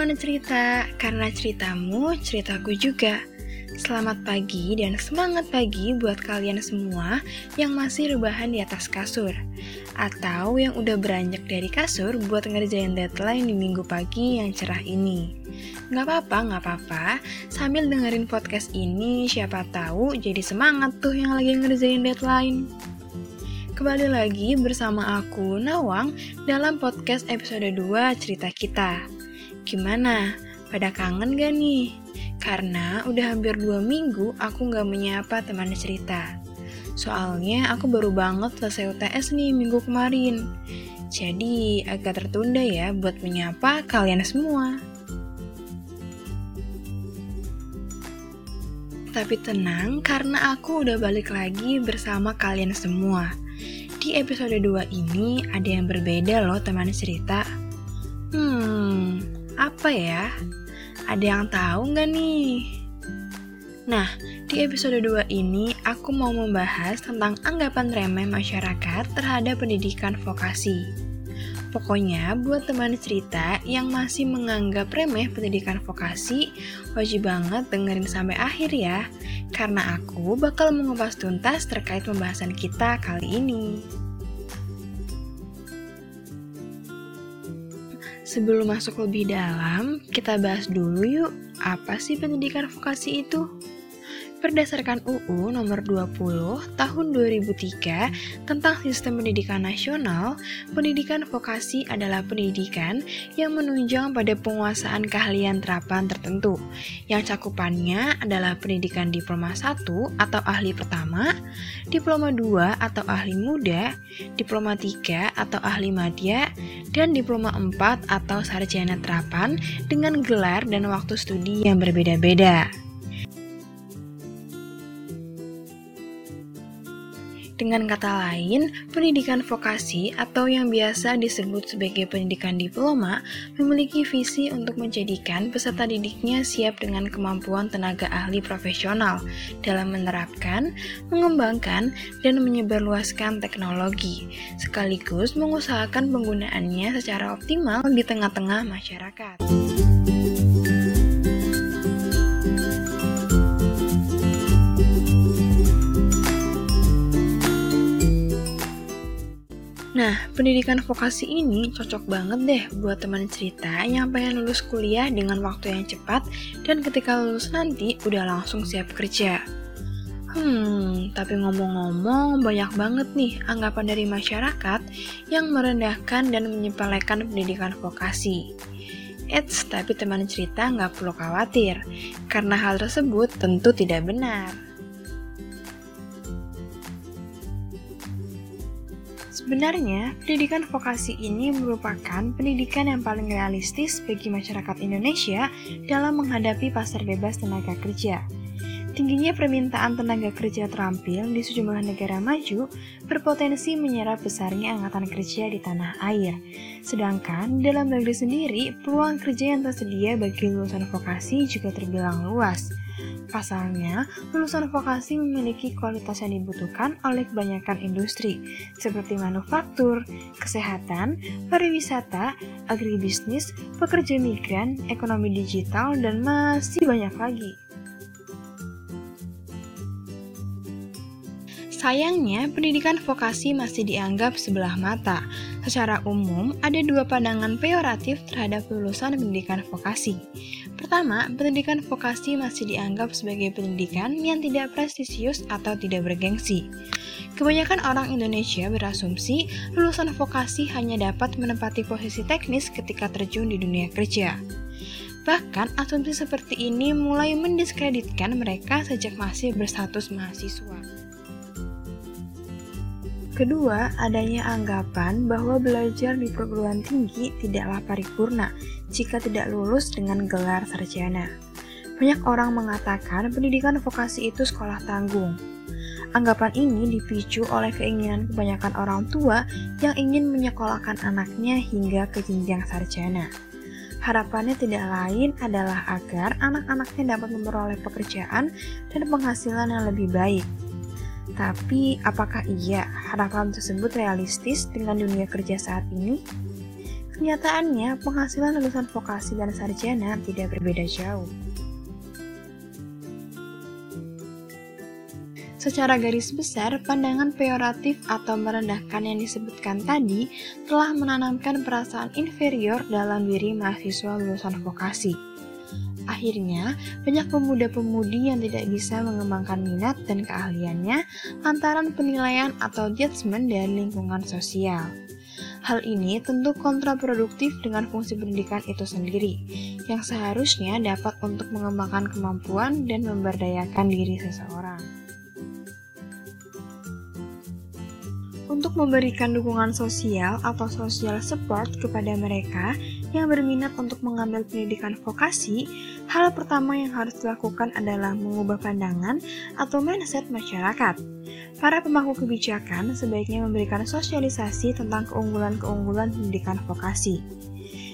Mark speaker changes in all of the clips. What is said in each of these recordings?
Speaker 1: Teman cerita, karena ceritamu, ceritaku juga. Selamat pagi dan semangat pagi buat kalian semua yang masih rebahan di atas kasur. Atau yang udah beranjak dari kasur buat ngerjain deadline di minggu pagi yang cerah ini. Gak apa-apa, gak apa-apa, sambil dengerin podcast ini siapa tahu jadi semangat tuh yang lagi ngerjain deadline. Kembali lagi bersama aku, Nawang, dalam podcast episode 2 Cerita Kita. Gimana? Pada kangen gak nih? Karena udah hampir dua minggu aku gak menyapa teman cerita. Soalnya aku baru banget selesai UTS nih minggu kemarin. Jadi agak tertunda ya buat menyapa kalian semua. Tapi tenang karena aku udah balik lagi bersama kalian semua. Di episode 2 ini ada yang berbeda loh teman cerita. Apa ya? Ada yang tahu nggak nih? Nah, di episode 2 ini aku mau membahas tentang anggapan remeh masyarakat terhadap pendidikan vokasi. Pokoknya buat teman cerita yang masih menganggap remeh pendidikan vokasi, wajib banget dengerin sampai akhir ya, karena aku bakal mengupas tuntas terkait pembahasan kita kali ini. Sebelum masuk lebih dalam, kita bahas dulu yuk, apa sih pendidikan vokasi itu? Berdasarkan UU nomor 20 tahun 2003 tentang Sistem Pendidikan Nasional, pendidikan vokasi adalah pendidikan yang menunjang pada penguasaan keahlian terapan tertentu, yang cakupannya adalah pendidikan diploma 1 atau ahli pertama, diploma 2 atau ahli muda, diploma 3 atau ahli madya, dan diploma 4 atau sarjana terapan dengan gelar dan waktu studi yang berbeda-beda. Dengan kata lain, pendidikan vokasi atau yang biasa disebut sebagai pendidikan diploma memiliki visi untuk menjadikan peserta didiknya siap dengan kemampuan tenaga ahli profesional dalam menerapkan, mengembangkan, dan menyebarluaskan teknologi, sekaligus mengusahakan penggunaannya secara optimal di tengah-tengah masyarakat. Nah, pendidikan vokasi ini cocok banget deh buat teman cerita yang pengen lulus kuliah dengan waktu yang cepat dan ketika lulus nanti udah langsung siap kerja. Hmm, tapi ngomong-ngomong banyak banget nih anggapan dari masyarakat yang merendahkan dan menyepelekan pendidikan vokasi. Eits, tapi teman cerita nggak perlu khawatir, karena hal tersebut tentu tidak benar. Sebenarnya, pendidikan vokasi ini merupakan pendidikan yang paling realistis bagi masyarakat Indonesia dalam menghadapi pasar bebas tenaga kerja. Tingginya permintaan tenaga kerja terampil di sejumlah negara maju berpotensi menyerap besarnya angkatan kerja di tanah air. Sedangkan dalam negeri sendiri, peluang kerja yang tersedia bagi lulusan vokasi juga terbilang luas. Pasalnya, lulusan vokasi memiliki kualitas yang dibutuhkan oleh kebanyakan industri, seperti manufaktur, kesehatan, pariwisata, agribisnis, pekerja migran, ekonomi digital, dan masih banyak lagi. Sayangnya, pendidikan vokasi masih dianggap sebelah mata. Secara umum, ada dua pandangan peyoratif terhadap lulusan pendidikan vokasi. Pertama, pendidikan vokasi masih dianggap sebagai pendidikan yang tidak prestisius atau tidak bergengsi. Kebanyakan orang Indonesia berasumsi lulusan vokasi hanya dapat menempati posisi teknis ketika terjun di dunia kerja. Bahkan, asumsi seperti ini mulai mendiskreditkan mereka sejak masih berstatus mahasiswa. Kedua, adanya anggapan bahwa belajar di perguruan tinggi tidaklah paripurna jika tidak lulus dengan gelar sarjana. Banyak orang mengatakan pendidikan vokasi itu sekolah tanggung. Anggapan ini dipicu oleh keinginan kebanyakan orang tua yang ingin menyekolahkan anaknya hingga ke jenjang sarjana. Harapannya tidak lain adalah agar anak-anaknya dapat memperoleh pekerjaan dan penghasilan yang lebih baik. Tapi, apakah iya harapan tersebut realistis dengan dunia kerja saat ini? Kenyataannya, penghasilan lulusan vokasi dan sarjana tidak berbeda jauh. Secara garis besar, pandangan peyoratif atau merendahkan yang disebutkan tadi telah menanamkan perasaan inferior dalam diri mahasiswa lulusan vokasi. Akhirnya, banyak pemuda-pemudi yang tidak bisa mengembangkan minat dan keahliannya lantaran penilaian atau judgement dari lingkungan sosial. Hal ini tentu kontraproduktif dengan fungsi pendidikan itu sendiri, yang seharusnya dapat untuk mengembangkan kemampuan dan memberdayakan diri seseorang. Untuk memberikan dukungan sosial atau social support kepada mereka yang berminat untuk mengambil pendidikan vokasi, hal pertama yang harus dilakukan adalah mengubah pandangan atau mindset masyarakat. Para pemangku kebijakan sebaiknya memberikan sosialisasi tentang keunggulan-keunggulan pendidikan vokasi.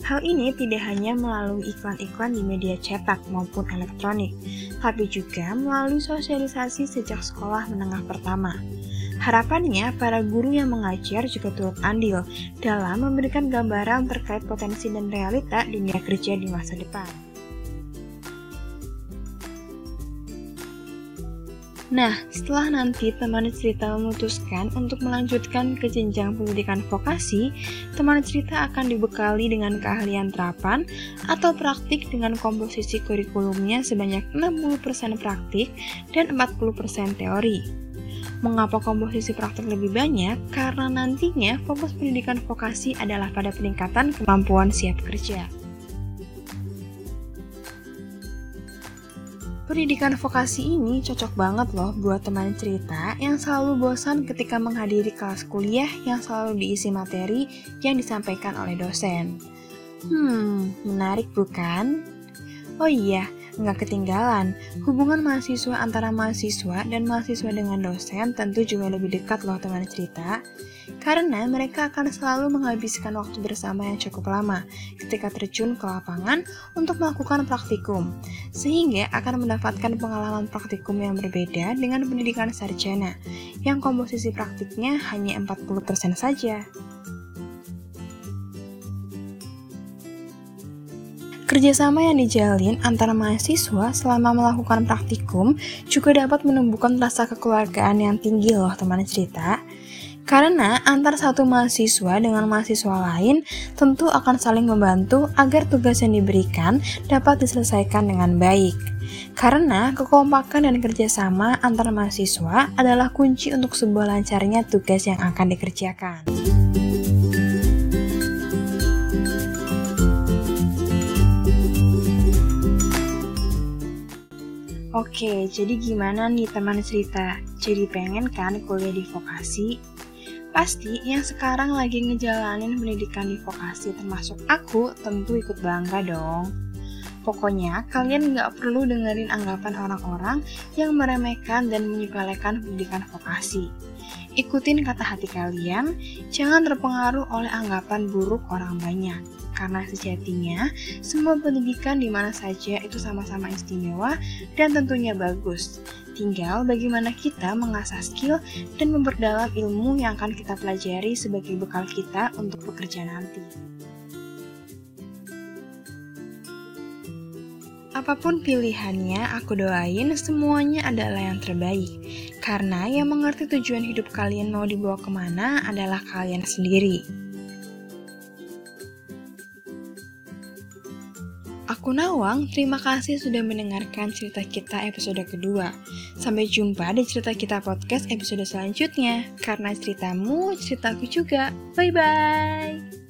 Speaker 1: Hal ini tidak hanya melalui iklan-iklan di media cetak maupun elektronik, tapi juga melalui sosialisasi sejak sekolah menengah pertama. Harapannya, para guru yang mengajar juga turut andil dalam memberikan gambaran terkait potensi dan realita dunia kerja di masa depan. Nah, setelah nanti teman cerita memutuskan untuk melanjutkan ke jenjang pendidikan vokasi, teman cerita akan dibekali dengan keahlian terapan atau praktik dengan komposisi kurikulumnya sebanyak 60% praktik dan 40% teori. Mengapa komposisi praktik lebih banyak? Karena nantinya fokus pendidikan vokasi adalah pada peningkatan kemampuan siap kerja. Pendidikan vokasi ini cocok banget loh buat teman cerita yang selalu bosan ketika menghadiri kelas kuliah yang selalu diisi materi yang disampaikan oleh dosen. Hmm, menarik bukan? Oh iya, nggak ketinggalan, hubungan mahasiswa antara mahasiswa dan mahasiswa dengan dosen tentu juga lebih dekat loh teman cerita. Karena mereka akan selalu menghabiskan waktu bersama yang cukup lama ketika terjun ke lapangan untuk melakukan praktikum, sehingga akan mendapatkan pengalaman praktikum yang berbeda dengan pendidikan sarjana, yang komposisi praktiknya hanya 40% saja. Kerjasama yang dijalin antara mahasiswa selama melakukan praktikum juga dapat menumbuhkan rasa kekeluargaan yang tinggi loh teman cerita. Karena antar satu mahasiswa dengan mahasiswa lain tentu akan saling membantu agar tugas yang diberikan dapat diselesaikan dengan baik. Karena kekompakan dan kerjasama antar mahasiswa adalah kunci untuk sebuah lancarnya tugas yang akan dikerjakan. Oke, jadi gimana nih teman cerita? Jadi pengen kan kuliah di vokasi? Pasti yang sekarang lagi ngejalanin pendidikan di vokasi termasuk aku tentu ikut bangga dong. Pokoknya kalian nggak perlu dengerin anggapan orang-orang yang meremehkan dan menyepelekan pendidikan vokasi. Ikutin kata hati kalian, jangan terpengaruh oleh anggapan buruk orang banyak karena sejatinya semua pendidikan di mana saja itu sama-sama istimewa dan tentunya bagus. Tinggal bagaimana kita mengasah skill dan memperdalam ilmu yang akan kita pelajari sebagai bekal kita untuk bekerja nanti. Apa pun pilihannya, aku doain semuanya adalah yang terbaik. Karena yang mengerti tujuan hidup kalian mau dibawa ke mana adalah kalian sendiri. Aku Nawang, terima kasih sudah mendengarkan cerita kita episode kedua. Sampai jumpa di cerita kita podcast episode selanjutnya. Karena ceritamu, ceritaku juga. Bye-bye.